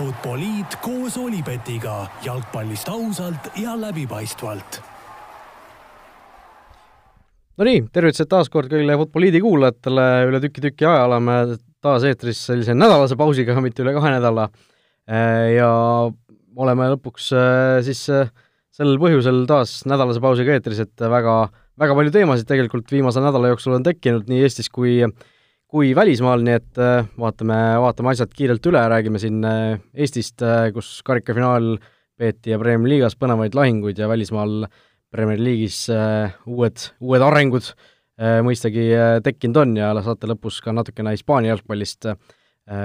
Futboliit koos Olipetiga jalgpallist ausalt ja läbipaistvalt. Nonii, tervitused taas kord kõigile Futboliidi kuulajatele, üle tüki-tüki aja oleme taas eetris sellise nädalase pausiga, mitte üle kahe nädala. ja oleme lõpuks siis sellel põhjusel taas nädalase pausiga eetris, et väga, väga palju teemasid tegelikult viimase nädala jooksul on tekkinud nii Eestis kui kui välismaal, nii et äh, vaatame, vaatame asjad kiirelt üle, räägime siin äh, Eestist, äh, kus karikafinaal peeti ja Premier Liigas põnevaid lahinguid ja välismaal Premier League'is uued, uued arengud mõistagi tekkinud on ja saate lõpus ka natukene Hispaania jalgpallist,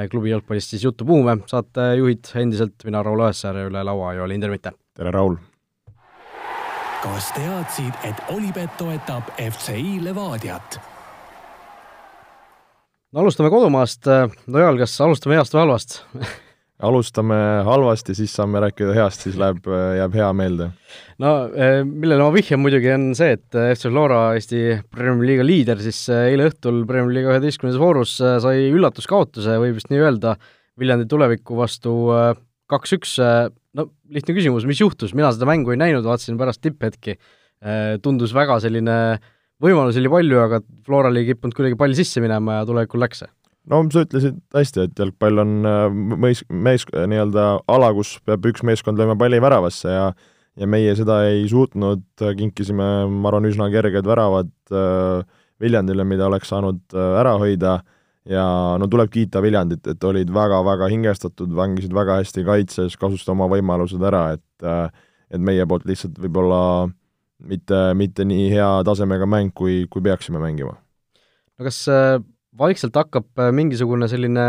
klubi jalgpallist siis juttu puhume, saatejuhid endiselt mina, Raul Õessar ja üle laua Joel Hindermitte. tere, Raul! kas teadsid, et Olipet toetab FCI Levadiat? No alustame kodumaast, no Joel, kas alustame heast või halvast? Alustame halvasti, siis saame rääkida heast, siis läheb, jääb hea meelde. no eh, millele ma vihjan muidugi, on see, et FC Flora, Eesti Premier Liiga liider, siis eile õhtul Premier Liiga üheteistkümnendas voorus sai üllatuskaotuse, võib vist nii öelda, Viljandi tuleviku vastu kaks-üks, no lihtne küsimus, mis juhtus, mina seda mängu ei näinud, vaatasin pärast tipphetki, tundus väga selline äh, võimalusi oli palju, aga Floral ei kippunud kuidagi pall sisse minema ja tulevikul läks see? no sa ütlesid hästi, et jalgpall on äh, mees, mees, nii-öelda ala, kus peab üks meeskond lööma palli väravasse ja ja meie seda ei suutnud, kinkisime, ma arvan, üsna kerged väravad äh, Viljandile, mida oleks saanud äh, ära hoida ja no tuleb kiita Viljandit, et olid väga-väga hingestatud, mängisid väga hästi kaitses, kasutasid oma võimalused ära, et et meie poolt lihtsalt võib-olla äh, mitte, mitte nii hea tasemega mäng, kui, kui peaksime mängima. no kas äh, vaikselt hakkab äh, mingisugune selline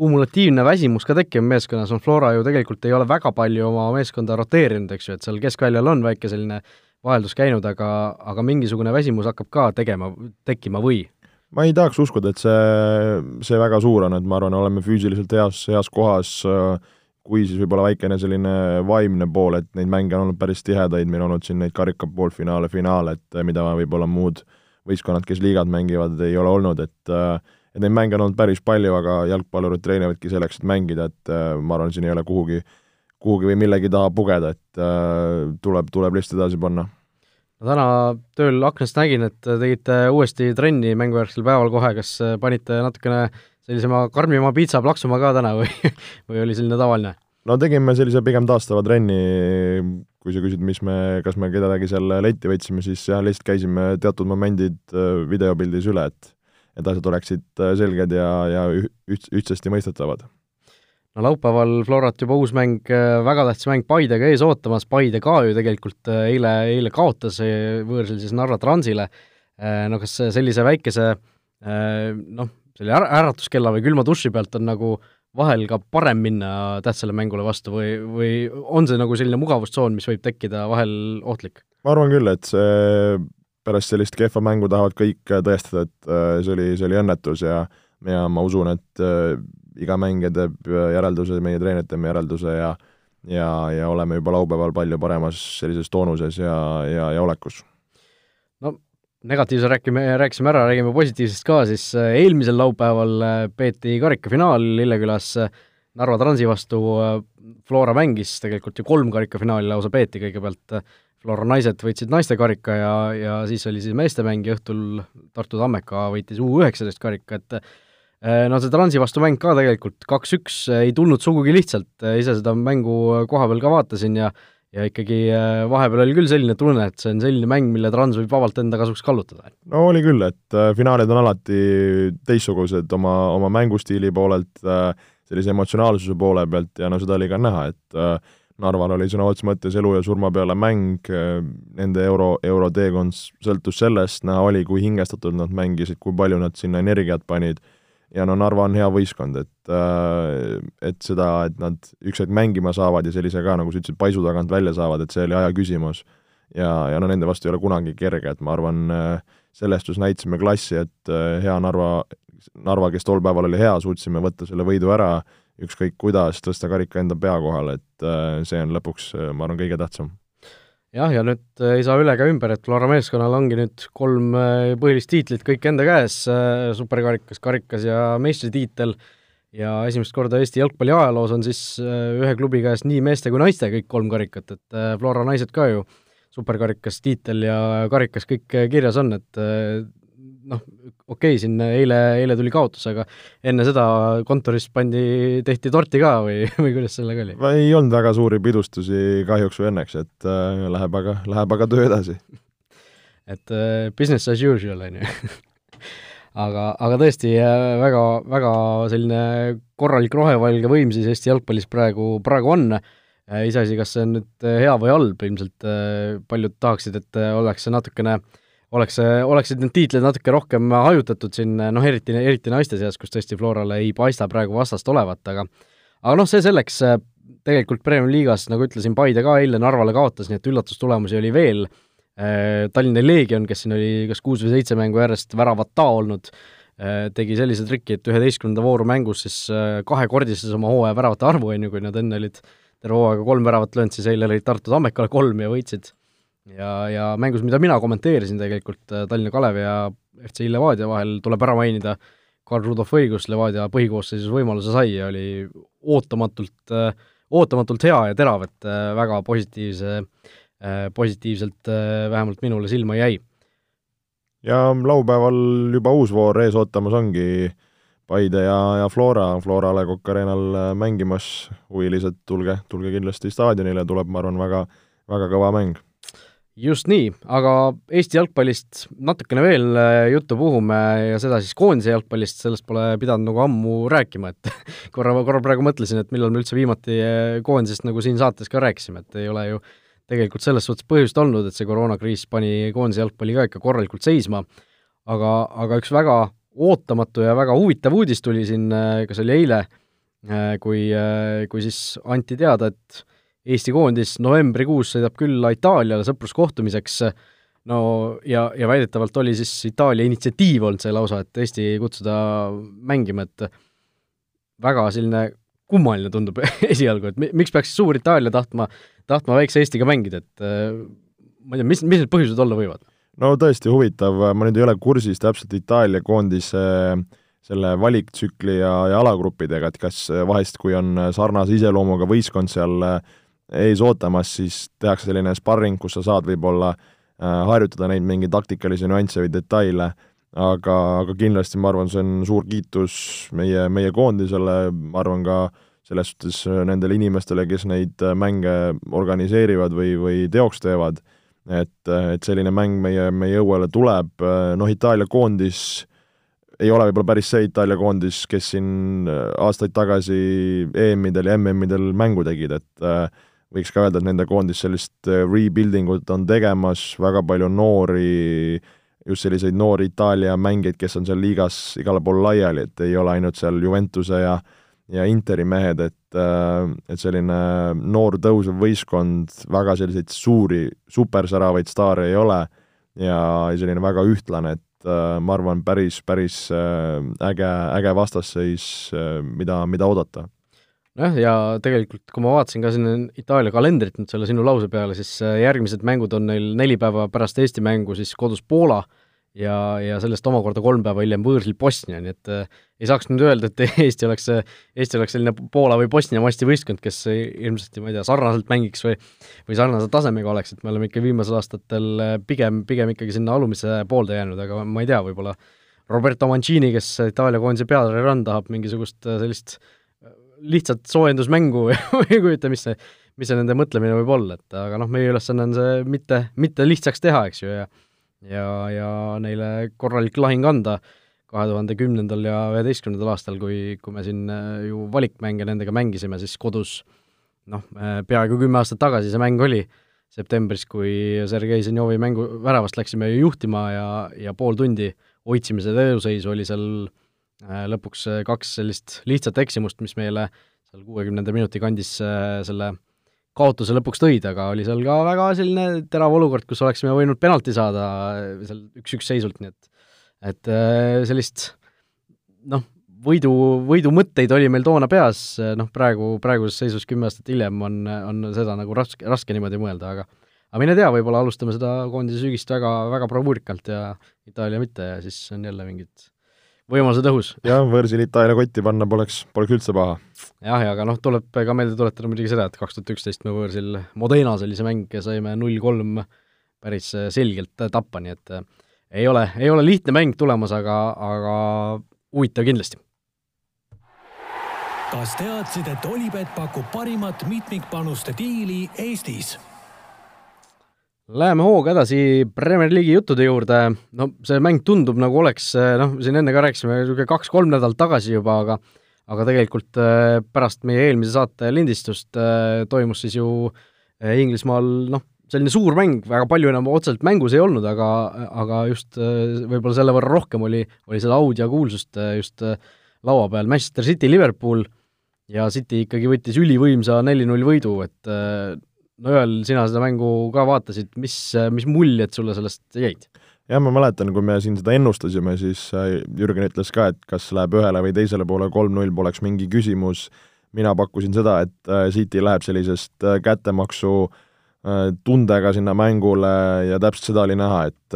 kumulatiivne väsimus ka tekkima meeskonnas, no Flora ju tegelikult ei ole väga palju oma meeskonda roteerinud, eks ju, et seal keskväljal on väike selline vaheldus käinud, aga, aga mingisugune väsimus hakkab ka tegema, tekkima või? ma ei tahaks uskuda, et see, see väga suur on, et ma arvan, oleme füüsiliselt heas, heas kohas äh, kui siis võib-olla väikene selline vaimne pool, et neid mänge on olnud päris tihedaid, meil on olnud siin neid karika poolfinaale, finaale, et eh, mida võib-olla muud võistkonnad, kes liigad mängivad, ei ole olnud, et eh, et neid mänge on olnud päris palju, aga jalgpallurid treenivadki selleks, et mängida, et eh, ma arvan, siin ei ole kuhugi, kuhugi või millegi taha pugeda, et tuleb, tuleb lihtsalt edasi panna. No täna tööl aknast nägin, et tegite uuesti trenni mängujärgsel päeval kohe, kas panite natukene sellisema karmima piitsa plaksuma ka täna või, või oli selline tavaline? no tegime sellise pigem taastava trenni, kui sa küsid, mis me, kas me kedagi seal letti võtsime, siis jah, lihtsalt käisime teatud momendid äh, videopildis üle, et et asjad oleksid äh, selged ja, ja üht-, ühtsasti mõistetavad. no laupäeval Florat juba uus mäng, äh, väga tähtis mäng Paidega ees ootamas, Paide ka ju tegelikult eile, eile kaotas võõrsil siis Narva Transile, no kas sellise väikese noh, selle är-, äratuskella või külma duši pealt on nagu vahel ka parem minna tähtsale mängule vastu või, või on see nagu selline mugavustsoon, mis võib tekkida vahel ohtlik? ma arvan küll, et see pärast sellist kehva mängu tahavad kõik tõestada, et äh, see oli, see oli õnnetus ja ja ma usun, et äh, iga mängija teeb järelduse, meie treenerid teeme järelduse ja ja, ja oleme juba laupäeval palju paremas sellises toonuses ja, ja, ja olekus negatiivse räägime, rääkisime ära, räägime positiivsest ka, siis äh, eelmisel laupäeval äh, peeti karikafinaal Lillekülas äh, Narva Transi vastu, Flora mängis tegelikult ju kolm karikafinaali lausa peeti, kõigepealt Flora naised võitsid naiste karika ja, ja siis oli siis meestemäng ja õhtul Tartu Tammeka võitis U19 karika, et no see Transi vastu mäng ka tegelikult kaks-üks ei tulnud sugugi lihtsalt, ise seda mängu koha peal ka vaatasin ja ja ikkagi äh, vahepeal oli küll selline tunne, et see on selline mäng, mille Trans võib vabalt enda kasuks kallutada. no oli küll, et äh, finaalid on alati teistsugused oma, oma mängustiili poolelt, äh, sellise emotsionaalsuse poole pealt ja no seda oli ka näha, et Narval oli sõna otseses mõttes elu ja surma peale mäng, nende euro, euroteekond sõltus sellest, näha oli, kui hingestatud nad mängisid, kui palju nad sinna energiat panid ja no Narva on hea võistkond, et äh, et seda, et nad üks hetk mängima saavad ja sellise ka, nagu sa ütlesid, paisu tagant välja saavad, et see oli aja küsimus. ja, ja no nende vastu ei ole kunagi kerge, et ma arvan, äh, selles suhtes näitasime klassi, et äh, hea Narva, Narva, kes tol päeval oli hea, suutsime võtta selle võidu ära, ükskõik kuidas, tõsta karika enda pea kohale, et see on lõpuks, ma arvan, kõige tähtsam jah, ja nüüd äh, ei saa üle ega ümber, et Flora meeskonnal ongi nüüd kolm äh, põhilist tiitlit kõik enda käes, äh, superkarikas, karikas ja meistritiitel, ja esimest korda Eesti jalgpalli ajaloos on siis ühe klubi käes nii meeste kui naiste kõik kolm karikat, et Flora naised ka ju superkarikas tiitel ja karikas kõik kirjas on, et noh, okei okay,, siin eile, eile tuli kaotus, aga enne seda kontoris pandi, tehti torti ka või, või kuidas sellega oli? ei olnud väga suuri pidustusi kahjuks või õnneks, et äh, läheb aga, läheb aga töö edasi. et äh, business as usual, on ju aga, aga tõesti äh, väga, väga selline korralik rohevalge võim siis Eesti jalgpallis praegu, praegu on äh,, iseasi, kas see on nüüd hea või halb, ilmselt äh, paljud tahaksid, et oleks see natukene äh, oleks, oleksid need tiitlid natuke rohkem hajutatud siin noh, eriti, eriti naiste seas, kus tõesti Florale ei paista praegu vastast olevat, aga aga noh, see selleks, tegelikult Premiumi liigas, nagu ütlesin, Paide ka eile Narvale kaotas, nii et üllatustulemusi oli veel, Tallinna Leegion, kes siin oli kas kuus või seitse mängu järjest väravata olnud, tegi sellise triki, et üheteistkümnenda vooru mängus siis kahekordistas oma hooaja väravate arvu, on ju, kui nad enne olid terve hooaega kolm väravat löönud, siis eile lõid Tartu Tammekale kolm ja võitsid ja, ja mängus, mida mina kommenteerisin tegelikult äh, Tallinna Kalevi ja FC Levadia vahel, tuleb ära mainida, Karl Rudolf õigus, Levadia põhikoosseisus võimaluse sai ja oli ootamatult, äh, ootamatult hea ja terav, et äh, väga positiivse, positiivselt vähemalt minule silma jäi. ja laupäeval juba uus voor ees ootamas ongi Paide ja, ja Flora, Flora A Le Coq Arena'l mängimas, huvilised, tulge, tulge kindlasti staadionile, tuleb, ma arvan, väga, väga kõva mäng just nii, aga Eesti jalgpallist natukene veel äh, juttu puhume ja seda siis koondise jalgpallist, sellest pole pidanud nagu ammu rääkima, et korra, korra praegu mõtlesin, et millal me üldse viimati äh, koondisest nagu siin saates ka rääkisime, et ei ole ju tegelikult selles suhtes põhjust olnud, et see koroonakriis pani koondise jalgpalli ka ikka korralikult seisma, aga, aga üks väga ootamatu ja väga huvitav uudis tuli siin, äh, kas oli eile, kui, kui siis anti teada, et Eesti koondis novembrikuus sõidab küll Itaaliale sõpruskohtumiseks, no ja, ja väidetavalt oli siis Itaalia initsiatiiv olnud see lausa, et Eesti kutsuda mängima, et väga selline kummaline tundub esialgu, et miks peaks suur Itaalia tahtma, tahtma väikse Eestiga mängida, et ma ei tea, mis, mis need põhjused olla võivad? no tõesti huvitav, ma nüüd ei ole kursis täpselt Itaalia koondise selle valiktsükli ja, ja alagruppidega, et kas vahest, kui on sarnase iseloomuga võistkond seal äh, ees ootamas, siis tehakse selline sparring, kus sa saad võib-olla äh, harjutada neid mingeid taktikalisi nüansse või detaile, aga, aga kindlasti ma arvan, see on suur kiitus meie, meie koondisele, ma arvan ka selles suhtes nendele inimestele, kes neid mänge organiseerivad või, või teoks teevad, et, et selline mäng meie, meie õuele tuleb, noh, Itaalia koondis ei ole võib-olla päris see Itaalia koondis, kes siin aastaid tagasi EM-idel ja MM-idel mängu tegid, et äh, võiks ka öelda, et nende koondis sellist äh, rebuilding ut on tegemas, väga palju noori, just selliseid noori Itaalia mängijaid, kes on seal liigas igale poole laiali, et ei ole ainult seal Juventuse ja ja Interi mehed, et, äh, et selline noor tõusev võistkond, väga selliseid suuri supersäravaid staare ei ole ja selline väga ühtlane, et äh, ma arvan, päris, päris äge, äge vastasseis, mida, mida oodata nojah, ja tegelikult kui ma vaatasin ka siin Itaalia kalendrit nüüd selle sinu lause peale, siis äh, järgmised mängud on neil neli päeva pärast Eesti mängu siis kodus Poola ja, ja sellest omakorda kolm päeva hiljem võõrsil Bosnia, nii et äh, ei saaks nüüd öelda, et Eesti oleks, Eesti oleks selline Poola või Bosnia masti võistkond, kes ilmselt, ma ei tea, sarnaselt mängiks või või sarnase tasemega oleks, et me oleme ikka viimasel aastatel äh, pigem, pigem ikkagi sinna alumise poolde jäänud, aga ma ei tea, võib-olla Roberto Mancini, kes Itaalia koondise peatreener on, tahab mingisugust sellist äh, lihtsalt soojendusmängu või ei kujuta, mis see, mis see nende mõtlemine võib olla, et aga noh, meie ülesanne on see mitte, mitte lihtsaks teha, eks ju, ja ja, ja neile korralik lahing anda kahe tuhande kümnendal ja üheteistkümnendal aastal, kui, kui me siin äh, ju valikmänge nendega mängisime, siis kodus noh, äh, peaaegu kümme aastat tagasi see mäng oli, septembris, kui Sergei Zenjovi mängu väravast läksime juhtima ja, ja pool tundi hoidsime seda eduseisu, oli seal lõpuks äh, kaks sellist lihtsat eksimust, mis meile seal kuuekümnenda minuti kandis äh, selle kaotuse lõpuks tõid, aga oli seal ka väga selline terav olukord, kus oleksime võinud penalti saada seal üks-üks seisult, nii et et sellist noh, võidu, võidumõtteid oli meil toona peas, noh praegu, praeguses seisus kümme aastat hiljem on, on seda nagu raske, raske niimoodi mõelda, aga aga mine tea, võib-olla alustame seda koondise sügist väga, väga bravuurikalt ja Itaalia mitte ja siis on jälle mingid võimalused õhus. jah, võõrsil Itaalia kotti panna poleks, poleks üldse paha. jah, ja aga noh, tuleb ka meelde tuletada muidugi seda, et kaks tuhat üksteist me võõrsil Modenas oli see mäng ja saime null kolm päris selgelt tappa, nii et ei ole, ei ole lihtne mäng tulemas, aga, aga huvitav kindlasti. kas teadsid, et Olipet pakub parimat mitmikpanuste diili Eestis? Läheme hooga edasi Premier League'i juttude juurde, no see mäng tundub nagu oleks, noh, siin enne ka rääkisime, niisugune kaks-kolm nädalat tagasi juba, aga aga tegelikult äh, pärast meie eelmise saate lindistust äh, toimus siis ju Inglismaal noh, selline suur mäng, väga palju enam otseselt mängus ei olnud, aga, aga just võib-olla selle võrra rohkem oli, oli seda aud ja kuulsust just laua peal, Manchester City, Liverpool, ja City ikkagi võttis ülivõimsa neli-null võidu, et no Joel, sina seda mängu ka vaatasid, mis, mis muljed sulle sellest jäid? jah, ma mäletan, kui me siin seda ennustasime, siis äh, Jürgen ütles ka, et kas läheb ühele või teisele poole kolm-null, poleks mingi küsimus, mina pakkusin seda, et äh, City läheb sellisest äh, kättemaksu tundega sinna mängule ja täpselt seda oli näha, et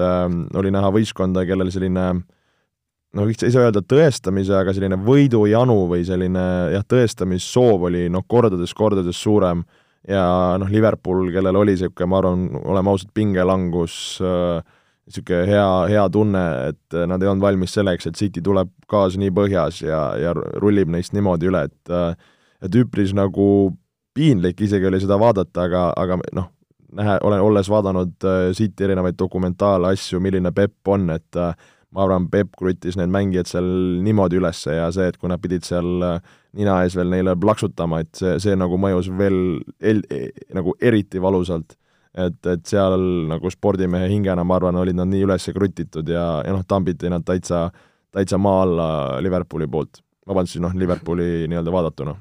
oli näha võistkonda, kellel selline noh, ei saa öelda tõestamise, aga selline võidujanu või selline jah, tõestamissoov oli noh, kordades-kordades suurem ja noh, Liverpool, kellel oli niisugune, ma arvan, oleme ausad, pingelangus niisugune äh, hea, hea tunne, et nad ei olnud valmis selleks, et City tuleb kaasa nii põhjas ja, ja rullib neist niimoodi üle, et äh, et üpris nagu piinlik isegi oli seda vaadata, aga, aga noh, nähe, olen, olles vaadanud äh, City erinevaid dokumentaalasju, milline Pepp on, et ma arvan, Pepp kruttis need mängijad seal niimoodi üles ja see, et kui nad pidid seal nina ees veel neile plaksutama, et see, see nagu mõjus veel el-, e, nagu eriti valusalt. et, et seal nagu spordimehe hingena, ma arvan, olid nad nii üles krutitud ja, ja noh, tambiti nad täitsa, täitsa maa alla Liverpooli poolt. vabandust, noh, Liverpooli nii-öelda vaadatuna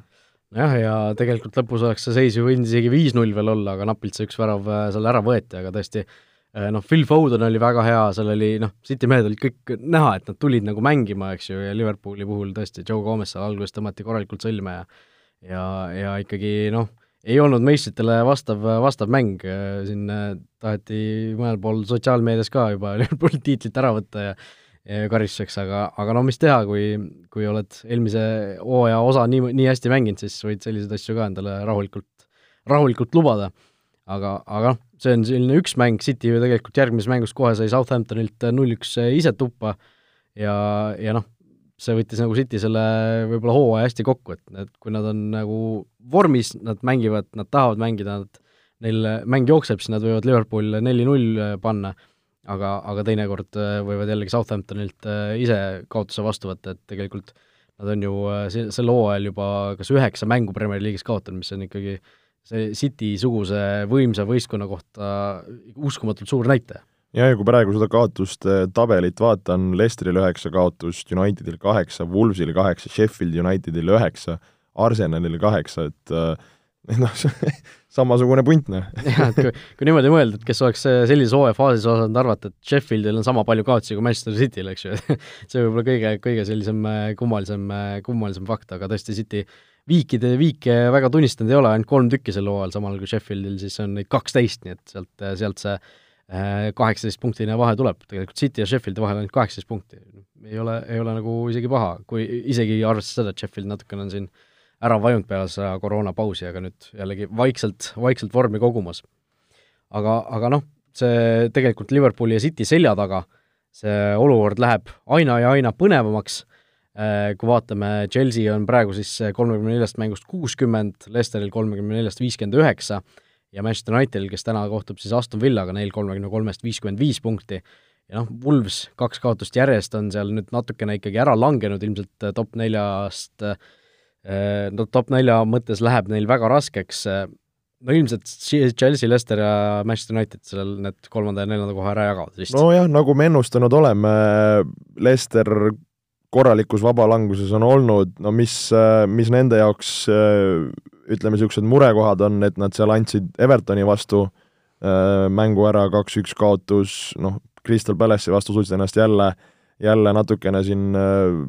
jah, ja tegelikult lõpus oleks see seis ju võinud isegi viis-null veel olla, aga napilt see üks värav äh, seal ära võeti, aga tõesti äh, noh, Phil Foden oli väga hea, seal oli noh, City mehed olid kõik näha, et nad tulid nagu mängima, eks ju, ja Liverpooli puhul tõesti, Joe Gomez seal alguses tõmmati korralikult sõlme ja ja, ja ikkagi noh, ei olnud meistritele vastav, vastav mäng, siin äh, taheti mõnel pool sotsiaalmeedias ka juba Liverpooli tiitlit ära võtta ja karistuseks, aga, aga no mis teha, kui, kui oled eelmise hooaja osa nii, nii hästi mänginud, siis võid selliseid asju ka endale rahulikult, rahulikult lubada. Aga, aga noh, see on selline üks mäng, City ju tegelikult järgmises mängus kohe sai Southamptonilt null-üks ise tuppa. Ja, ja noh, see võttis nagu City selle võib-olla hooaja hästi kokku, et, et kui nad on nagu vormis, nad mängivad, nad tahavad mängida, nad, neil mäng jookseb, siis nad võivad Liverpool neli-null panna, aga, aga teinekord äh, võivad jällegi Southamptonilt äh, ise kaotuse vastu võtta, et tegelikult nad on ju äh, sel hooajal juba kas üheksa mängu Premier League'is kaotanud, mis on ikkagi see City-suguse võimsa võistkonna kohta uskumatult suur näitaja ja, ja kui praegu seda kaotuste tabelit vaatan, Leicesteril üheksa kaotust, Unitedil kaheksa, Wolvesil kaheksa, Sheffield Unitedil üheksa, Arsenalil kaheksa, et et noh, samasugune punt, noh. jah, et kui, kui niimoodi mõelda, et kes oleks sellises hooajafaasis osanud arvata, et Sheffieldil on sama palju kaotusi kui Manchester Cityl, eks ju, see võib olla kõige, kõige sellisem kummalisem, kummalisem fakt, aga tõesti City viikide, viike väga tunnistanud ei ole, ainult kolm tükki sel hooajal, samal kui Sheffieldil siis on neid kaksteist, nii et sealt, sealt see Äh, kaheksateistpunktine vahe tuleb, tegelikult City ja Sheffieldi vahel ainult kaheksateist punkti. ei ole, ei ole nagu isegi paha, kui isegi arvestades seda, et Sheffield natukene on siin ära vajunud peale seda koroonapausi, aga nüüd jällegi vaikselt, vaikselt vormi kogumas. aga, aga noh, see tegelikult Liverpooli ja City selja taga, see olukord läheb aina ja aina põnevamaks, kui vaatame, Chelsea on praegu siis kolmekümne neljast mängust kuuskümmend, Leicesteril kolmekümne neljast viiskümmend üheksa, ja Manchester Unitedil, kes täna kohtub siis Aston Villaga, neil kolmekümne kolmest viiskümmend viis punkti, ja noh, Wools kaks kaotust järjest on seal nüüd natukene ikkagi ära langenud, ilmselt äh, top neljast, äh, no top nelja mõttes läheb neil väga raskeks, no ilmselt Chelsea, Leicester ja Manchester United sellel need kolmanda ja neljanda koha ära jagavad vist. nojah, nagu me ennustanud oleme, Leicester korralikus vabalanguses on olnud, no mis, mis nende jaoks ütleme, niisugused murekohad on, et nad seal andsid Evertoni vastu äh, mängu ära, kaks-üks kaotus, noh, Crystal Palace'i vastu suutsid ennast jälle, jälle natukene siin äh,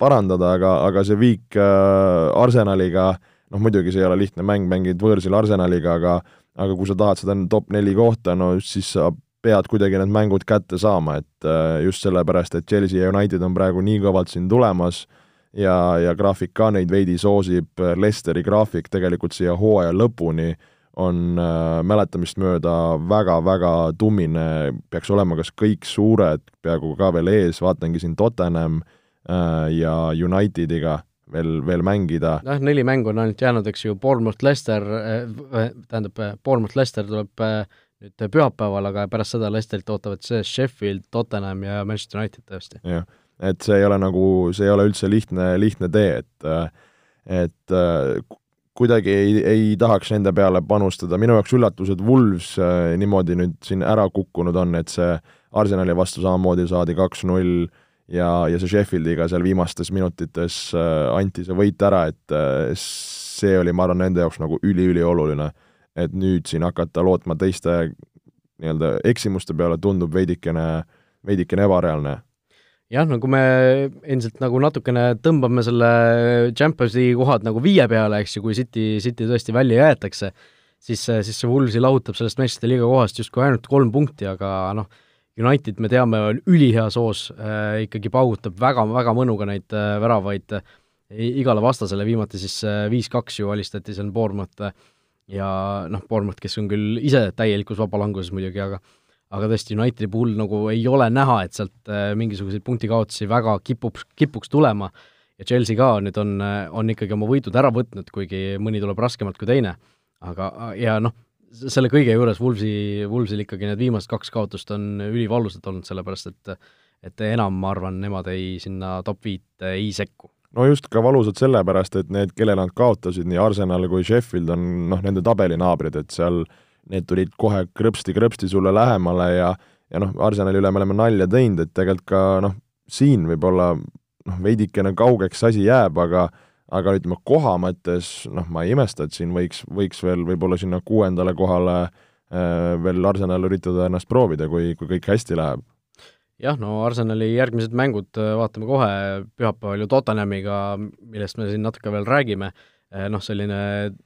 parandada, aga, aga see viik äh, Arsenaliga, noh muidugi see ei ole lihtne mäng, mängid võõrsil Arsenaliga, aga aga kui sa tahad seda top neli kohta, no siis sa pead kuidagi need mängud kätte saama, et just sellepärast, et Chelsea ja United on praegu nii kõvalt siin tulemas ja, ja graafik ka neid veidi soosib, Lesteri graafik tegelikult siia hooaja lõpuni on äh, mäletamist mööda väga-väga tummine, peaks olema kas kõik suured peaaegu ka veel ees, vaatangi siin Tottenham äh, ja Unitediga veel, veel mängida. noh, neli mängu on ainult jäänud, eks ju, Bournemouth, Leicester äh,, tähendab, Bournemouth, Leicester tuleb äh, nüüd pühapäeval, aga pärast seda Leicesterit ootavad sees Sheffield, Tottenham ja Manchester United tõesti. jah, et see ei ole nagu, see ei ole üldse lihtne, lihtne tee, et et kuidagi ei, ei tahaks nende peale panustada, minu jaoks üllatus, et Wools äh, niimoodi nüüd siin ära kukkunud on, et see Arsenali vastu samamoodi saadi kaks-null ja, ja see Sheffieldiga seal viimastes minutites äh, anti see võit ära, et äh, see oli, ma arvan, nende jaoks nagu üliülioluline. Et nüüd siin hakata lootma teiste nii-öelda eksimuste peale tundub veidikene, veidikene ebareaalne. Jah, no kui me endiselt nagu natukene tõmbame selle Champions League'i kohad nagu viie peale, eks ju, kui City, City tõesti välja jäetakse, siis, siis see Woolsi lahutab sellest Manchester liiga kohast justkui ainult kolm punkti, aga noh, United, me teame, on ülihea soos äh,, ikkagi paugutab väga-väga mõnuga neid äh, väravaid äh, igale vastasele, viimati siis viis-kaks ju alistati seal Bournemouth äh, ja noh, Bournemouth, kes on küll ise täielikus vabalanguses muidugi, aga aga tõesti, Unitedi puhul nagu ei ole näha, et sealt äh, mingisuguseid punktikaotusi väga kipub, kipuks tulema ja Chelsea ka nüüd on, äh, on ikkagi oma võidud ära võtnud, kuigi mõni tuleb raskemalt kui teine. aga, ja noh, selle kõige juures Wolvesi, Wolvesil ikkagi need viimased kaks kaotust on ülivalusad olnud, sellepärast et et enam, ma arvan, nemad ei, sinna top viite ei sekku no just ka valusad sellepärast, et need, kellele nad kaotasid, nii Arsenal kui Sheffield on noh, nende tabelinaabrid, et seal need tulid kohe krõpsti-krõpsti sulle lähemale ja ja noh, Arsenali üle me oleme nalja teinud, et tegelikult ka noh, siin võib-olla noh, veidikene kaugeks asi jääb, aga aga ütleme, koha mõttes noh, ma ei imesta, et siin võiks, võiks veel võib-olla sinna kuuendale kohale äh, veel Arsenal üritada ennast proovida, kui, kui kõik hästi läheb. Jah, no Arsenali järgmised mängud äh, vaatame kohe, pühapäeval ju Tottenhamiga, millest me siin natuke veel räägime. Äh,, noh, selline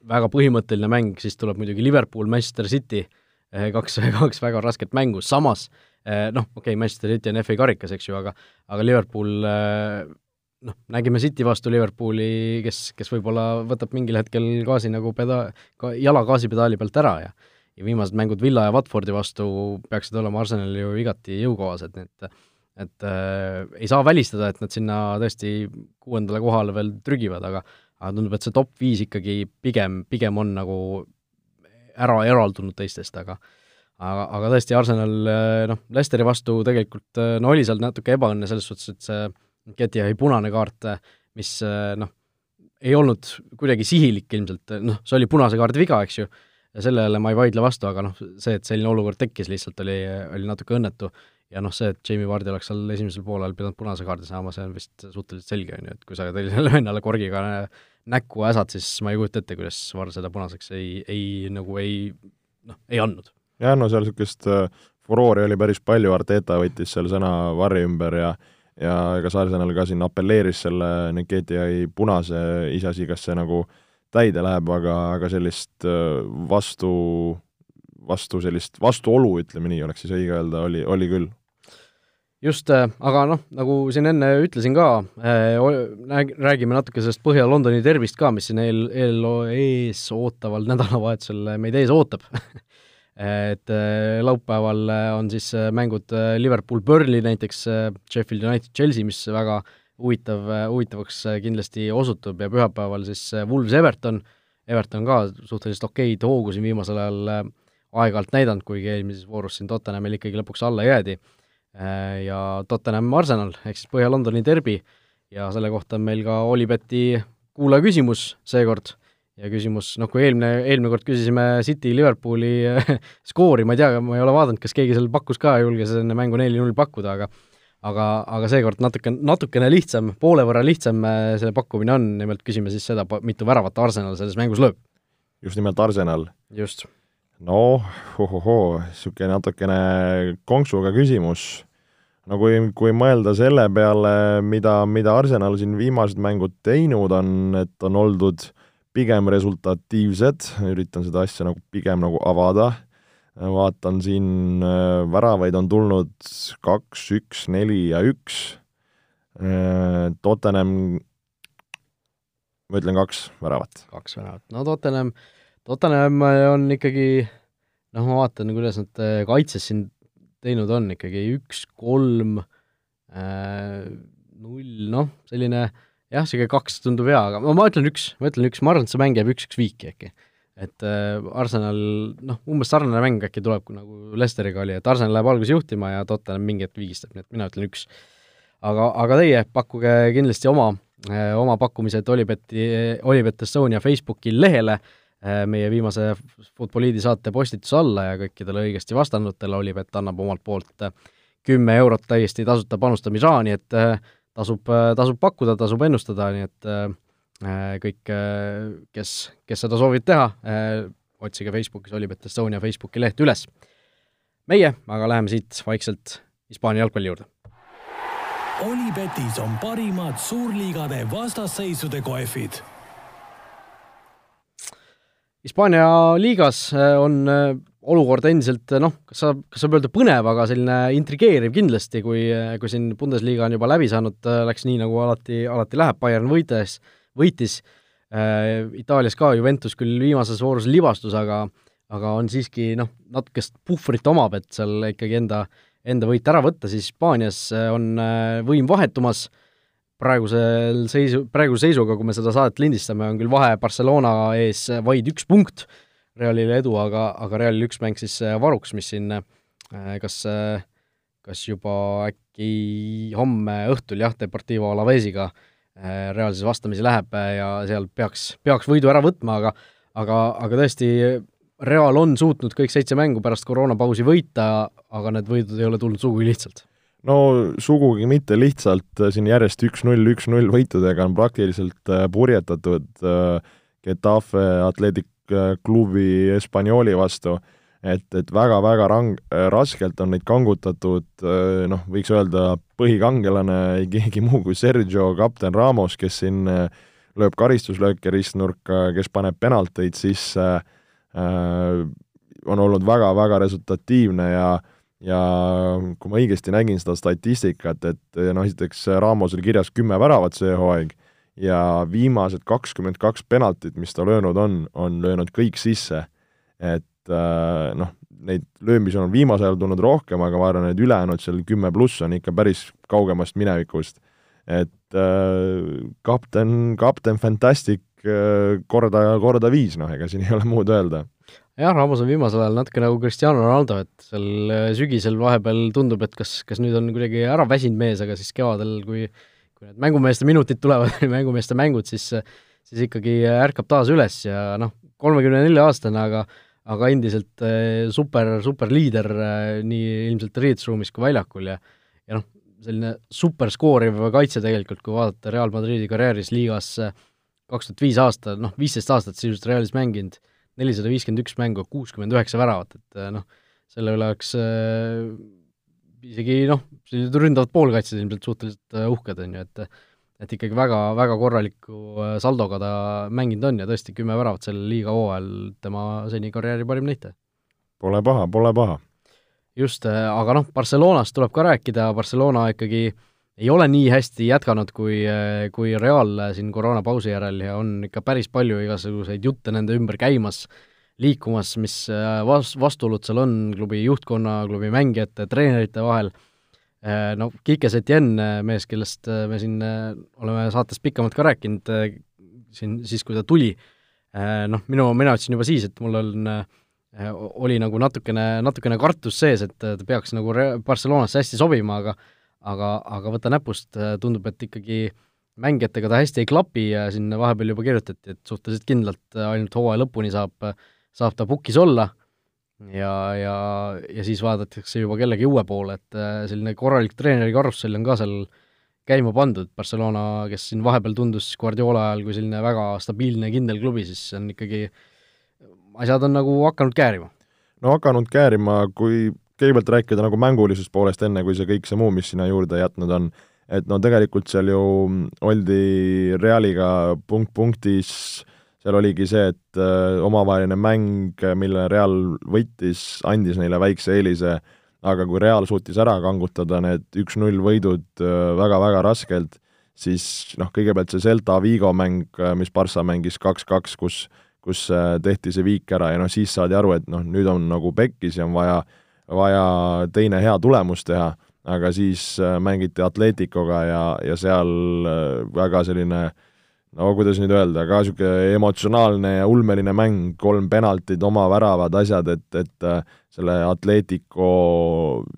väga põhimõtteline mäng, siis tuleb muidugi Liverpool, Manchester City, eh, kaks, kaks väga rasket mängu, samas noh, okei okay,, Manchester City on FA karikas, eks ju, aga aga Liverpool noh, nägime City vastu Liverpooli, kes, kes võib-olla võtab mingil hetkel gaasi nagu peda-, ka jala gaasipedaali pealt ära ja ja viimased mängud Villa ja Watfordi vastu peaksid olema Arsenalil ju igati jõukohased, nii et et äh, ei saa välistada, et nad sinna tõesti kuuendale kohale veel trügivad, aga aga tundub, et see top viis ikkagi pigem, pigem on nagu ära eraldunud teistest, aga aga, aga tõesti, Arsenal noh, Leicesteri vastu tegelikult no oli seal natuke ebaõnne selles suhtes, et see Ketiahi punane kaart, mis noh, ei olnud kuidagi sihilik ilmselt, noh, see oli punase kaardi viga, eks ju, ja sellele ma ei vaidle vastu, aga noh, see, et selline olukord tekkis, lihtsalt oli, oli natuke õnnetu ja noh, see, et Jamie Vardi oleks seal esimesel poolel pidanud punase kaardi saama, see on vist suhteliselt selge, on ju, et kui sa sellisele vennale korgiga näkku äsad, siis ma ei kujuta ette, kuidas Var seda punaseks ei, ei nagu ei noh, ei andnud. jah, no seal niisugust äh, furoori oli päris palju, Arteta võttis seal sõna Varri ümber ja ja ega Arsenal ka siin apelleeris selle Niketiai punase, iseasi, kas see nagu täide läheb, aga, aga sellist äh, vastu vastu sellist vastuolu, ütleme nii, oleks siis õige öelda, oli, oli küll. just, äh, aga noh, nagu siin enne ütlesin ka äh,, räägime natuke sellest Põhja-Londoni tervist ka, mis siin eel, eel, ees ootaval nädalavahetusel meid ees ootab et äh, laupäeval on siis äh, mängud äh, Liverpool-Burnley näiteks, Sheffield United-Chelsea, mis väga huvitav, huvitavaks kindlasti osutub ja pühapäeval siis Wolves-Everton, Everton. Ka suhteliselt okeid hoogu siin viimasel ajal aeg-ajalt näidanud, kuigi eelmises voorus siin Tottenhamil ikkagi lõpuks alla jäädi. Äh, ja Tottenham Arsenal ehk siis Põhja-Londoni derbi. Ja selle kohta on meil ka Olibeti kuulaja küsimus seekord. Ja küsimus, noh kui eelmine, eelmine kord küsisime City Liverpooli skoori, ma ei tea, ma ei ole vaadanud, kas keegi seal pakkus ka, julges enne mängu neli-null pakkuda, aga aga, aga seekord natuke, natukene lihtsam, poole võrra lihtsam äh, see pakkumine on, nimelt küsime siis seda, mitu väravat Arsenal selles mängus lööb. just nimelt Arsenal. just noh, ohohoo, niisugune natukene konksuga küsimus. no kui, kui mõelda selle peale, mida, mida Arsenal siin viimased mängud teinud on, et on oldud pigem resultatiivsed, üritan seda asja nagu pigem nagu avada, vaatan siin äh, väravaid on tulnud kaks, üks, neli ja üks. Äh, Tottenham, ma ütlen kaks väravat. kaks väravat, no Tottenham, Tottenham on ikkagi noh, ma vaatan, kuidas nad kaitses siin teinud on ikkagi üks, kolm, null, noh, selline jah, niisugune kaks tundub hea, aga ma ütlen üks, ma ütlen üks, ma arvan, et see mäng jääb üks-üks viiki äkki et äh, Arsenal, noh, umbes sarnane mäng äkki tuleb, kui nagu Lesteriga oli, et Arsenal läheb alguses juhtima ja Tottenham mingi hetk vigistab, nii et mina ütlen üks. aga, aga teie pakkuge kindlasti oma, äh, oma pakkumised Olibeti, Olibet Estonia Facebooki lehele, äh, meie viimase Futboliidi saate postituse alla ja kõikidele õigesti vastanutele Olibet annab omalt poolt kümme eurot täiesti tasuta panustamisraha, nii et tasub, tasub pakkuda, tasub ennustada, nii et Äh, kõik, äh, kes, kes seda soovivad teha, äh, otsige Facebookis Olipet Estonia Facebooki leht üles. meie aga läheme siit vaikselt Hispaania jalgpalli juurde. Olipetis on parimad suurliigade vastasseisude kohvid. Hispaania liigas on olukord endiselt noh, kas sa, kas saab öelda põnev, aga selline intrigeeriv kindlasti, kui, kui siin Bundesliga on juba läbi saanud, läks nii, nagu alati, alati läheb, Bayern võites äh, võitis äh,, Itaalias ka Juventus küll viimases voorus libastus, aga aga on siiski noh, natukest puhvrit omab, et seal ikkagi enda, enda võit ära võtta, siis Hispaanias äh, on äh, võim vahetumas, praegusel seisu, praeguse seisuga, kui me seda saadet lindistame, on küll vahe Barcelona ees vaid üks punkt, Realile edu, aga, aga Realil üks mäng siis äh, varuks, mis siin kas, kas juba äkki homme õhtul jah, Deportivo Alavesiga äh, Äh, reaalses vastamisi läheb äh, ja seal peaks, peaks võidu ära võtma, aga aga, aga tõesti, Real on suutnud kõik seitse mängu pärast koroonapausi võita, aga need võidud ei ole tulnud sugugi lihtsalt. no sugugi mitte lihtsalt, siin järjest üks-null, üks-null võitudega on praktiliselt äh, purjetatud Getafe Athletic klubi Espanyoli vastu et, et väga-väga rang-, raskelt on neid kangutatud noh, võiks öelda põhikangelane ei keegi muu kui Sergio kapten Ramos, kes siin lööb karistuslööke ristnurka, kes paneb penalteid sisse äh,, on olnud väga-väga resultatiivne ja ja kui ma õigesti nägin seda statistikat, et noh, esiteks Ramos oli kirjas kümme väravat see hooaeg ja viimased kakskümmend kaks penaltit, mis ta löönud on, on löönud kõik sisse. et äh, noh, neid löömisi on viimasel ajal tulnud rohkem, aga ma arvan, et ülejäänud seal kümme pluss on ikka päris kaugemast minevikust. et äh, kapten, kapten Fantastic äh, korda, korda viis, noh, ega siin ei ole muud öelda. jah, Ramos on viimasel ajal natuke nagu Cristiano Ronaldo, et seal sügisel vahepeal tundub, et kas, kas nüüd on kuidagi ära väsinud mees, aga siis kevadel, kui kui need mängumeeste minutid tulevad mängumeeste mängud, siis siis ikkagi ärkab taas üles ja noh, kolmekümne nelja aastane, aga aga endiselt äh, super, super liider äh, nii ilmselt riietusruumis kui väljakul ja ja noh, selline super skooriv kaitse tegelikult, kui vaadata Real Madridi karjääris liigas äh, kaks tuhat viis aasta, noh, viisteist aastat sisuliselt Realis mänginud, nelisada viiskümmend üks mängu, kuuskümmend üheksa väravat, et noh, selle üle oleks äh, isegi noh, sellised ründavad poolkaitsjad ilmselt suhteliselt uhked, on ju, et et ikkagi väga, väga korraliku äh, saldoga ta mänginud on ja tõesti kümme väravat sellel liiga hooajal tema seni karjääri parim näitaja. Pole paha, pole paha. just, äh, aga noh, Barcelonast tuleb ka rääkida, Barcelona ikkagi ei ole nii hästi jätkanud kui, äh, kui Real siin koroonapausi järel ja on ikka päris palju igasuguseid jutte nende ümber käimas, liikumas, mis vas-, vastuolud seal on klubi juhtkonna, klubi mängijate, treenerite vahel no Kike Setien, äh, mees, kellest äh, me siin oleme saates pikemalt ka rääkinud, siin siis, kui ta tuli, noh, minu, mina ütlesin juba siis, et mul on, oli nagu natukene, natukene kartus sees, et ta peaks nagu Barcelonasse hästi sobima, aga aga, aga võta näpust, tundub, et ikkagi mängijatega ta hästi ei klapi ja siin vahepeal juba kirjutati, et suhteliselt kindlalt ainult hooaja lõpuni saab, saab ta pukis olla ja, ja, ja siis vaadatakse juba kellegi uue poole, et äh, selline korralik treeneri karussell on ka seal käima pandud, Barcelona, kes siin vahepeal tundus Guardiola ajal kui selline väga stabiilne kindel klubi, siis on ikkagi, asjad on nagu hakanud käärima. no hakanud käärima, kui kõigepealt rääkida nagu mängulisest poolest, enne kui see kõik see muu, mis sinna juurde jätnud on, et no tegelikult seal ju oldi Realiga punkt punktis seal oligi see, et äh, omavaheline mäng, mille Real võitis, andis neile väikse eelise, aga kui Real suutis ära kangutada need üks-null võidud väga-väga raskelt, siis noh, kõigepealt see Celta Vigo mäng, mis Barca mängis kaks-kaks, kus kus tehti see viik ära ja noh, siis saadi aru, et noh, nüüd on nagu pekkis ja on vaja, vaja teine hea tulemus teha aga siis äh, mängiti Atleticoga ja, ja seal äh, väga selline no kuidas nüüd öelda, ka niisugune emotsionaalne ja ulmeline mäng, kolm penaltit, oma väravad, asjad, et, et äh, selle Atletico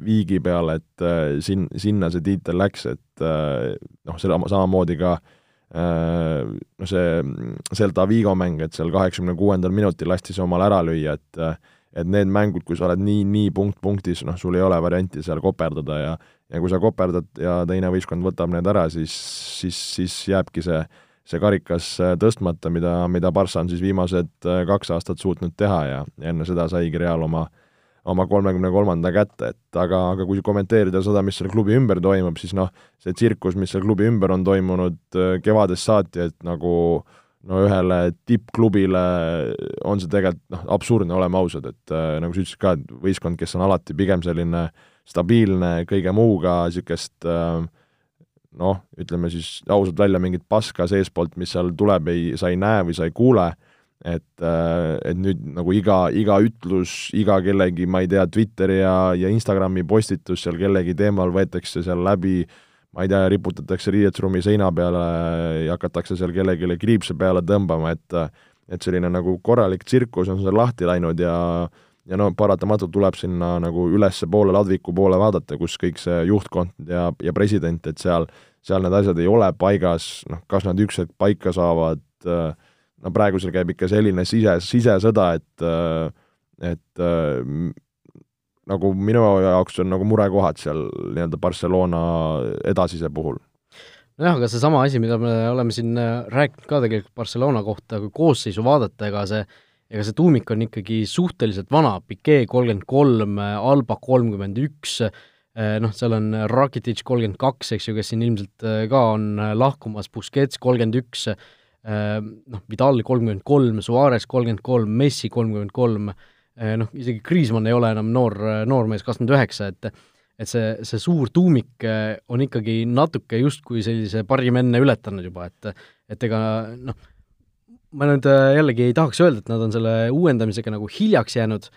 viigi peale, et sin-, sinna see tiitel läks, et noh, seda samamoodi ka noh, see Celta Vigo mäng, et seal kaheksakümne kuuendal minutil lasti see omal ära lüüa, et et need mängud, kui sa oled nii, nii punkt punktis, noh, sul ei ole varianti seal koperdada ja ja kui sa koperdad ja teine võistkond võtab need ära, siis, siis, siis jääbki see, see karikas äh, tõstmata, mida, mida Barca on siis viimased äh, kaks aastat suutnud teha ja, enne seda saigi Real oma oma kolmekümne kolmanda kätte, et aga, aga kui kommenteerida seda, mis selle klubi ümber toimub, siis noh, see tsirkus, mis selle klubi ümber on toimunud äh, kevadest saati, et nagu no ühele tippklubile on see tegelikult noh, absurdne, oleme ausad, et nagu sa ütlesid ka, et võistkond, kes on alati pigem selline stabiilne kõige muuga, niisugust äh, noh, ütleme siis ausalt välja, mingit paska seestpoolt, mis seal tuleb, ei, sa ei näe või sa ei kuule, et äh,, et nüüd nagu iga, iga ütlus, iga kellegi, ma ei tea, Twitteri ja, ja Instagrami postitus seal kellegi teemal võetakse seal läbi äh, ma ei tea, riputatakse riietusruumi seina peale ja hakatakse seal kellelegi kriipse peale tõmbama, et et selline nagu korralik tsirkus on seal lahti läinud ja ja no paratamatult tuleb sinna nagu ülespoole, ladviku poole vaadata, kus kõik see juhtkond ja, ja president, et seal, seal need asjad ei ole paigas, noh, kas nad üks hetk paika saavad, no praegusel käib ikka selline sise, sisesõda, et et nagu minu jaoks on nagu murekohad seal nii-öelda Barcelona edasise puhul. nojah, aga seesama asi, mida me oleme siin äh, rääkinud ka tegelikult Barcelona kohta, kui koosseisu vaadata, ega see ega see tuumik on ikkagi suhteliselt vana, Piquet kolmkümmend kolm, Alba kolmkümmend üks, äh, noh, seal on Rakitic kolmkümmend kaks, eks ju, kes siin ilmselt äh, ka on lahkumas, Busquets kolmkümmend üks, noh, Vidal kolmkümmend kolm, Suarez kolmkümmend kolm, Messi kolmkümmend kolm, Eh, noh, isegi Kriismann ei ole enam noor, noormees, kakskümmend üheksa, et et see, see suur tuumik eh, on ikkagi natuke justkui sellise parim enne ületanud juba, et et ega noh, ma nüüd eh, jällegi ei tahaks öelda, et nad on selle uuendamisega nagu hiljaks jäänud,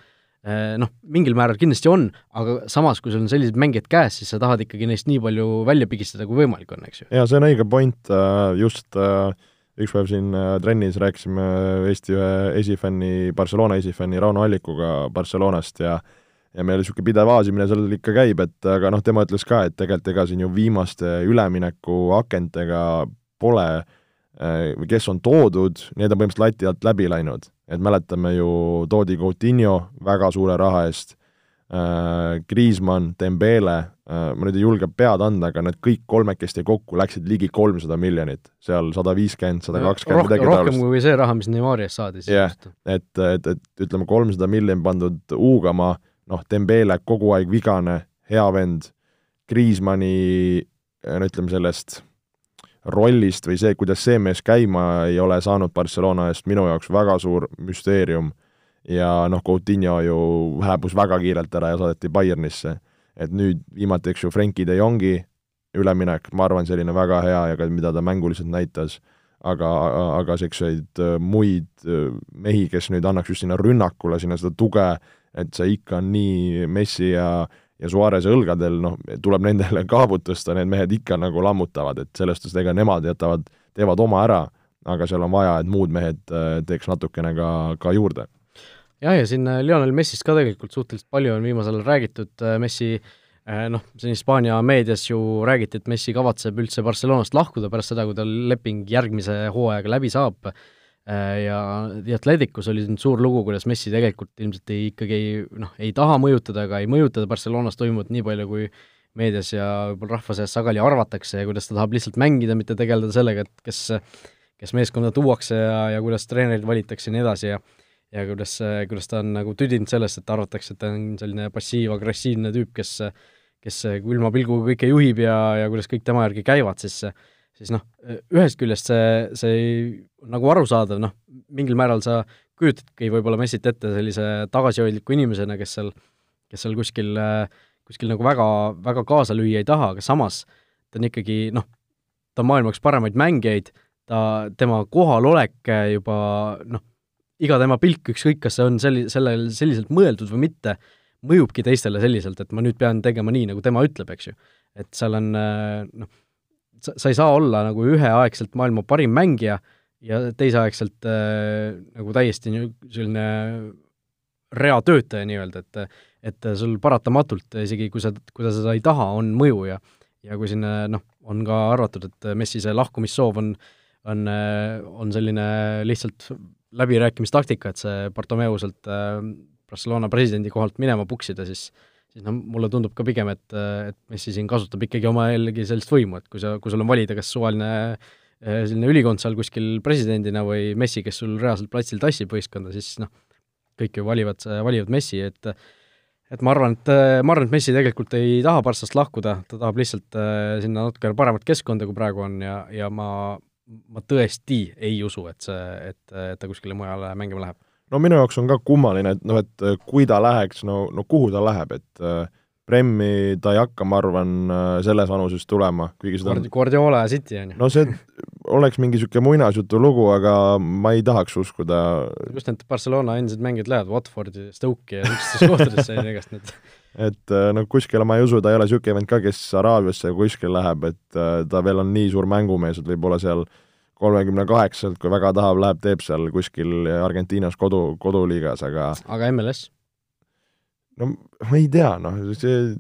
noh, mingil määral kindlasti on, aga samas, kui sul on sellised mängijad käes, siis sa tahad ikkagi neist nii palju välja pigistada, kui võimalik on, eks ju. jaa, see on õige point, just äh, üks päev siin äh, trennis rääkisime Eesti ühe esifänni, Barcelona esifänni Rauno Allikuga Barcelonast ja ja meil niisugune pidev aasimine seal ikka käib, et aga noh, tema ütles ka, et tegelikult ega siin ju viimaste üleminekuakentega pole äh, kes on toodud, need on põhimõtteliselt lati alt läbi läinud. et mäletame ju, toodi Coutinho väga suure raha eest, Äh, Griezmann, Dembele, äh, ma nüüd ei julge pead anda, aga need kõik kolmekesti kokku läksid ligi kolmsada miljonit, seal sada viiskümmend, sada kakskümmend, midagi taolist. rohkem kui see raha, mis Neimari eest saadi. jah et, et, et ütleme, kolmsada miljonit pandud huugama, noh, Dembele kogu aeg vigane, hea vend, Griezmanni no ütleme sellest rollist või see, kuidas see mees käima ei ole saanud Barcelona eest, minu jaoks väga suur müsteerium ja noh, Coutinho ju hääbus väga kiirelt ära ja saadeti Bayernisse. et nüüd viimati, eks ju, Frenkie de Jongi üleminek, ma arvan, selline väga hea ja ka mida ta mänguliselt näitas, aga, aga selliseid äh, muid äh, mehi, kes nüüd annaks just sinna rünnakule, sinna seda tuge, et see ikka on nii Messi ja ja Suarez õlgadel, noh, tuleb nendele kaabut tõsta, need mehed ikka nagu lammutavad, et selles suhtes ega nemad jätavad, teevad oma ära, aga seal on vaja, et muud mehed äh, teeks natukene ka, ka juurde. Jah, ja siin äh, Lionel Messist ka tegelikult suhteliselt palju on viimasel ajal räägitud, äh, Messi noh, siin Hispaania meedias ju räägiti, et Messi kavatseb üldse Barcelonast lahkuda pärast seda, kui tal leping järgmise hooajaga läbi saab, ja The Athleticus oli siin suur lugu, kuidas Messi tegelikult ilmselt ei, ikkagi ei noh, ei taha mõjutada ega ei mõjutada Barcelonas toimuvat nii palju, kui meedias ja võib-olla rahva seas sageli arvatakse ja kuidas ta tahab lihtsalt mängida, mitte tegeleda sellega, et kes kes meeskonda tuuakse ja, ja kuidas treenerid valitakse ja nii edasi ja ja kuidas, kuidas ta on nagu tüdinud sellest, et arvatakse, et ta on selline passiiv-agressiivne tüüp, kes kes külma pilguga kõike juhib ja, ja kuidas kõik tema järgi käivad, siis siis noh, ühest küljest see, see nagu arusaadav, noh, mingil määral sa kujutadki võib-olla Messit ette sellise tagasihoidliku inimesena, kes seal, kes seal kuskil, kuskil nagu väga, väga kaasa lüüa ei taha, aga samas ta on ikkagi noh, ta on maailma üks paremaid mängijaid, ta, tema kohalolek juba noh, iga tema pilk, ükskõik, kas see on selli-, sellel selliselt mõeldud või mitte, mõjubki teistele selliselt, et ma nüüd pean tegema nii, nagu tema ütleb, eks ju. et seal on noh, sa, sa ei saa olla nagu üheaegselt maailma parim mängija ja teiseaegselt äh, nagu täiesti selline reatöötaja nii-öelda, et et sul paratamatult, isegi kui sa, kui sa seda ei taha, on mõju ja ja kui siin noh, on ka arvatud, et Messi see lahkumissoov on, on, on selline lihtsalt läbirääkimistaktika, et see Bartomeu sealt äh, Barcelona presidendi kohalt minema puksida, siis siis noh, mulle tundub ka pigem, et, et Messi siin kasutab ikkagi oma jällegi sellist võimu, et kui sa, kui sul on valida, kas suvaline Äh, selline ülikond seal kuskil presidendina või Messi, kes sul reaalselt platsil tassib võistkonda, siis noh, kõik ju valivad, valivad Messi, et et ma arvan, et, ma arvan, et Messi tegelikult ei taha Barssast lahkuda, ta tahab lihtsalt äh, sinna natuke paremat keskkonda, kui praegu on ja, ja ma, ma tõesti ei usu, et see, et, et ta kuskile mujale mängima läheb. No minu jaoks on ka kummaline, et noh, et kui ta läheks, no, no kuhu ta läheb, et äh, Premmi ta ei hakka, ma arvan, selles vanuses tulema, kuigi seda on Guardiola ja City on ju. no see oleks mingi niisugune muinasjutu lugu, aga ma ei tahaks uskuda. just need Barcelona endised mängijad lähevad Watfordi, Stoke'i ja niisugustesse kohtadesse ja igast need et äh, no kuskile ma ei usu, ta ei ole niisugune vend ka, kes Araabiasse kuskil läheb, et äh, ta veel on nii suur mängumees, et võib-olla seal kolmekümne kaheksalt, kui väga tahab, läheb, teeb seal kuskil Argentiinas kodu, koduliigas, aga aga MLS? no ma ei tea, noh, see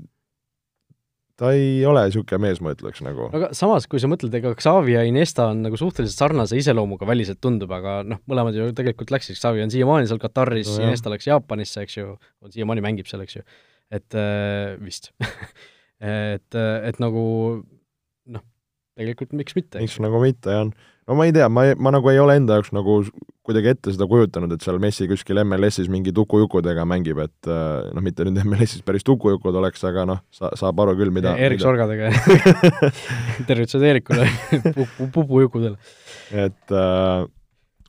ta ei ole niisugune mees, ma ütleks nagu. aga samas, kui sa mõtled, ega Xavi ja Iniesta on nagu suhteliselt sarnase iseloomuga väliselt tundub, aga noh, mõlemad ju tegelikult läksid, Xavi on siiamaani seal Kataris no,, Iniesta läks Jaapanisse, eks ju, siiamaani mängib seal, eks ju, et äh, vist et, et nagu noh, tegelikult miks mitte. miks nagu mitte, jah no ma ei tea, ma, ma nagu ei ole enda jaoks nagu kuidagi ette seda kujutanud, et seal Messi kuskil MLS-is mingi tukujukudega mängib, et äh, noh, mitte nüüd MLS-is päris tukujukud oleks, aga noh, sa, saab aru küll, mida Erik. Sorgadega tervitused Eerikule pupujukudele. et äh,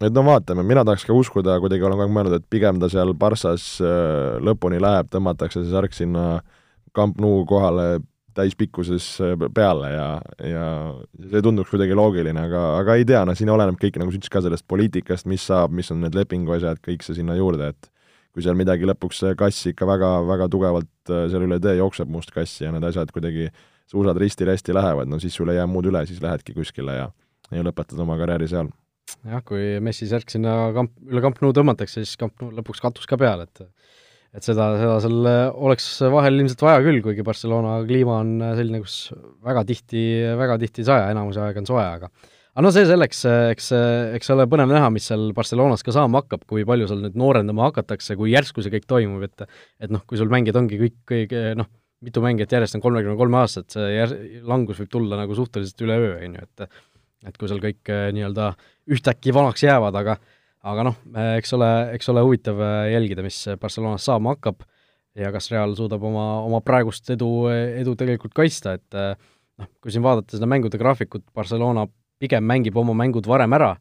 et no vaatame, mina tahaks ka uskuda, kuidagi olen kogu aeg mõelnud, et pigem ta seal Barssas äh, lõpuni läheb, tõmmatakse see särk sinna Camp Nou kohale täispikkuses äh, peale ja, ja see tunduks kuidagi loogiline, aga, aga ei tea, noh, siin oleneb kõik, nagu sa ütlesid ka, sellest poliitikast, mis saab, mis on need lepingu asjad, kõik see sinna juurde, et kui seal midagi lõpuks kass ikka väga, väga tugevalt äh, seal üle tee jookseb, must kass, ja need asjad kuidagi, suusad risti-rästi lähevad, no siis sul ei jää muud üle, siis lähedki kuskile ja, ja lõpetad oma karjääri seal. jah, kui Messi särk sinna kamp, üle Camp Nou tõmmatakse, siis Camp Nou lõpuks katus ka peale, et et seda, seda seal oleks vahel ilmselt vaja küll, kuigi Barcelona kliima on selline, kus väga tihti, väga tihti ei saja, enamuse aega on soe, aga aga no see selleks, eks, eks ole põnev näha, mis seal Barcelonas ka saama hakkab, kui palju seal nüüd noorendama hakatakse, kui järsku see kõik toimub, et et noh, kui sul mängijad ongi kõik, kõik noh, mitu mängijat järjest on kolmekümne kolme aastat, see jär-, langus võib tulla nagu suhteliselt üleöö, on ju, et et kui seal kõik nii-öelda ühtäkki vanaks jäävad, aga aga noh, eks ole, eks ole huvitav äh, jälgida, mis Barcelonas saama hakkab ja kas Real suudab oma, oma praegust edu, edu tegelikult kaitsta, et äh, noh, kui siin vaadata seda mängude graafikut, Barcelona pigem mängib oma mängud varem ära,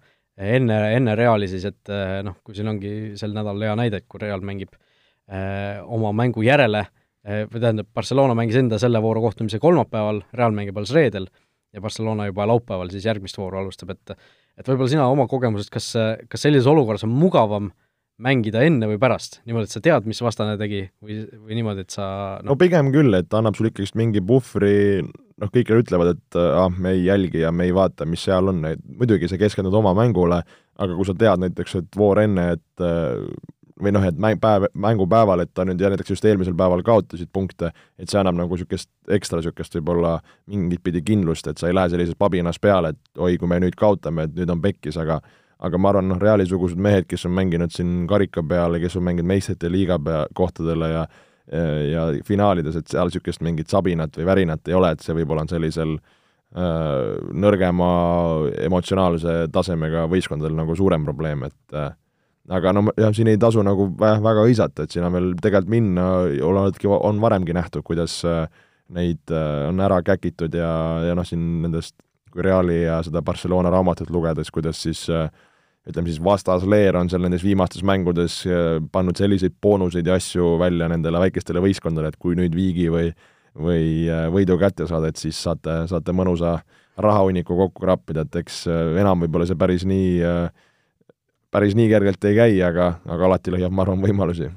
enne, enne Reali siis, et äh, noh, kui siin ongi sel nädalal hea näide, et kui Real mängib eh, oma mängu järele eh,, või tähendab, Barcelona mängis enda selle vooru kohtumise kolmapäeval, Real mängib alles reedel ja Barcelona juba laupäeval siis järgmist vooru alustab, et et võib-olla sina oma kogemusest, kas, kas sellises olukorras on mugavam mängida enne või pärast, niimoodi, et sa tead, mis vastane tegi või, või niimoodi, et sa no. no pigem küll, et annab sulle ikkagist mingi puhvri, noh, kõik ütlevad, et ah, me ei jälgi ja me ei vaata, mis seal on, et muidugi sa keskendud oma mängule, aga kui sa tead näiteks, et voor enne, et või noh, et mäng, päev, mängupäeval, et ta nüüd ja näiteks just eelmisel päeval kaotasid punkte, et see annab nagu niisugust ekstra niisugust võib-olla mingit pidi kindlust, et sa ei lähe sellises pabinas peale, et oi, kui me nüüd kaotame, et nüüd on pekkis, aga aga ma arvan, noh, Reali-sugused mehed, kes on mänginud siin karika peal ja kes on mänginud meistrite liiga pea, kohtadele ja ja finaalides, et seal niisugust mingit sabinat või värinat ei ole, et see võib-olla on sellisel äh, nõrgema emotsionaalse tasemega võistkondadel nagu suurem probleem, et äh, aga no jah, siin ei tasu nagu väga hõisata, et siin on veel tegelikult minna, olenudki, on varemgi nähtud, kuidas äh, neid äh, on ära käkitud ja, ja noh, siin nendest kui Reali ja seda Barcelona raamatut lugedes, kuidas siis äh, ütleme siis vastasleer on seal nendes viimastes mängudes pannud selliseid boonuseid ja asju välja nendele väikestele võistkondadele, et kui nüüd viigi või või võidu kätte saada, et siis saate, saate mõnusa rahahunniku kokku krappida, et eks enam võib-olla see päris nii, päris nii kergelt ei käi, aga, aga alati leiab, ma arvan, võimalusi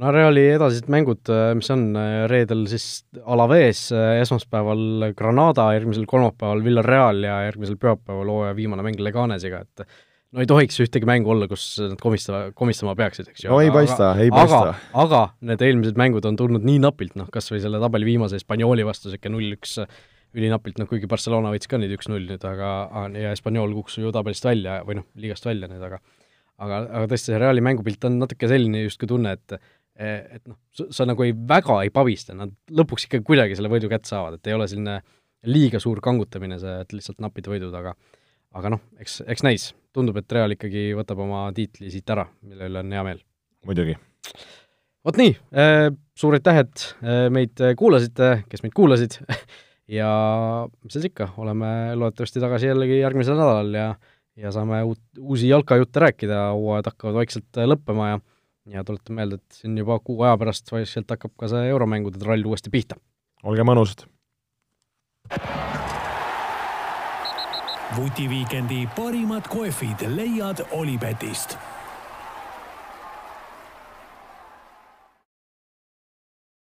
no Reali edasised mängud, mis on reedel siis Alaves, esmaspäeval Granada, järgmisel kolmapäeval Villarreal ja järgmisel pühapäeval hooaja viimane mäng Leganesiga, et no ei tohiks ühtegi mängu olla, kus nad komistama, komistama peaksid, eks ju. no ei paista, ei paista. aga, aga need eelmised mängud on tulnud nii napilt, noh kas või selle tabeli viimase Hispaanioli vastu niisugune null-üks ülinapilt, noh kuigi Barcelona võitis ka nüüd üks-null nüüd, aga ja Hispaaniol kukkus ju tabelist välja või noh, liigast välja nüüd, aga aga, aga tõesti, see Reali mängupilt on natuke selline justkui tunne, et et noh, sa nagu ei, väga ei pabista, nad lõpuks ikka kuidagi selle võidu kätte saavad, et ei ole selline liiga suur kangutamine see, et lihtsalt napid võidud, aga aga noh, eks, eks näis, tundub, et Real ikkagi võtab oma tiitli siit ära, mille üle on hea meel. muidugi. vot nii, äh, suur aitäh, et äh, meid kuulasite, kes meid kuulasid ja mis siis ikka, oleme loodetavasti tagasi jällegi järgmisel nädalal ja ja saame uut, uusi jalkajutte rääkida, hooajad hakkavad vaikselt äh, lõppema ja ja tuletan meelde, et siin juba kuu aja pärast vaikselt hakkab ka see euromängude trall uuesti pihta. olge mõnusad! vutiviikendi parimad kohvid leiad Olipetist